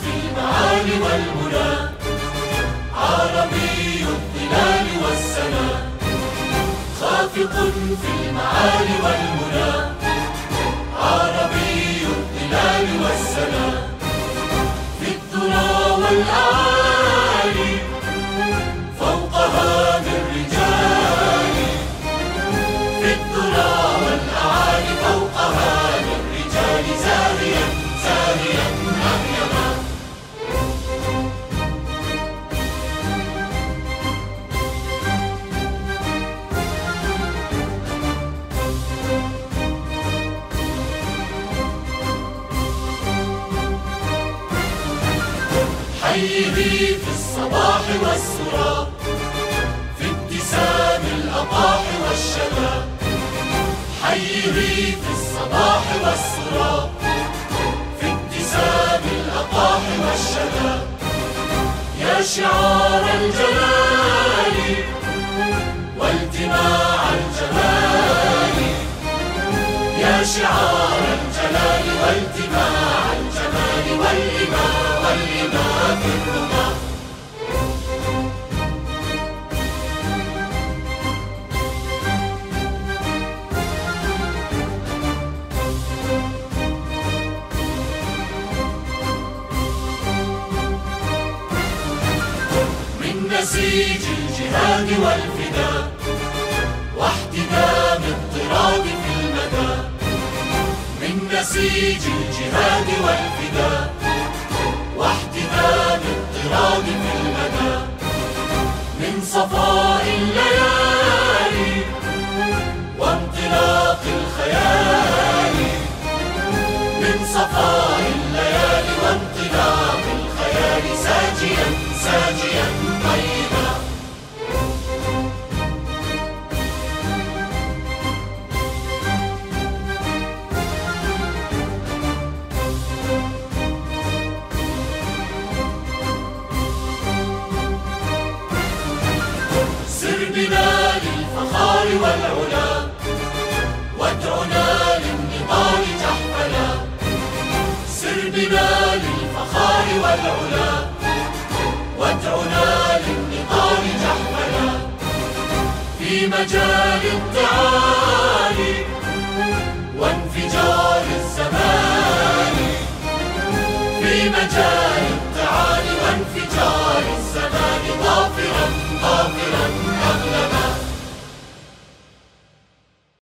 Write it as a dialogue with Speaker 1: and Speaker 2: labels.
Speaker 1: في المعالي والمنى. عربي الظلال والسنا خافق في المعالي والمنى. عربي الظلال والسنا في حيه في الصباح والسرى في ابتسام الأطاح والشذا حيه في الصباح والسرى في ابتسام الأطاح والشذا يا شعار الجلال والتماع الجمال يا شعار الجلال والتماع نسيج الجهاد والفداء واحتدام الطراد في المدى. من نسيج الجهاد والفداء واحتدام الطراد في المدى من صفاء الليالي وانطلاق الخيال. من صفاء الليالي وانطلاق الخيال. ساجيا ساجيا. سر بنا للفخار والعلا وادعنا للنضال تحفلا سر بنا للفخار والعلا وادعنا للنضال تحفلا في مجال التعالي وانفجار الزمان. في مجال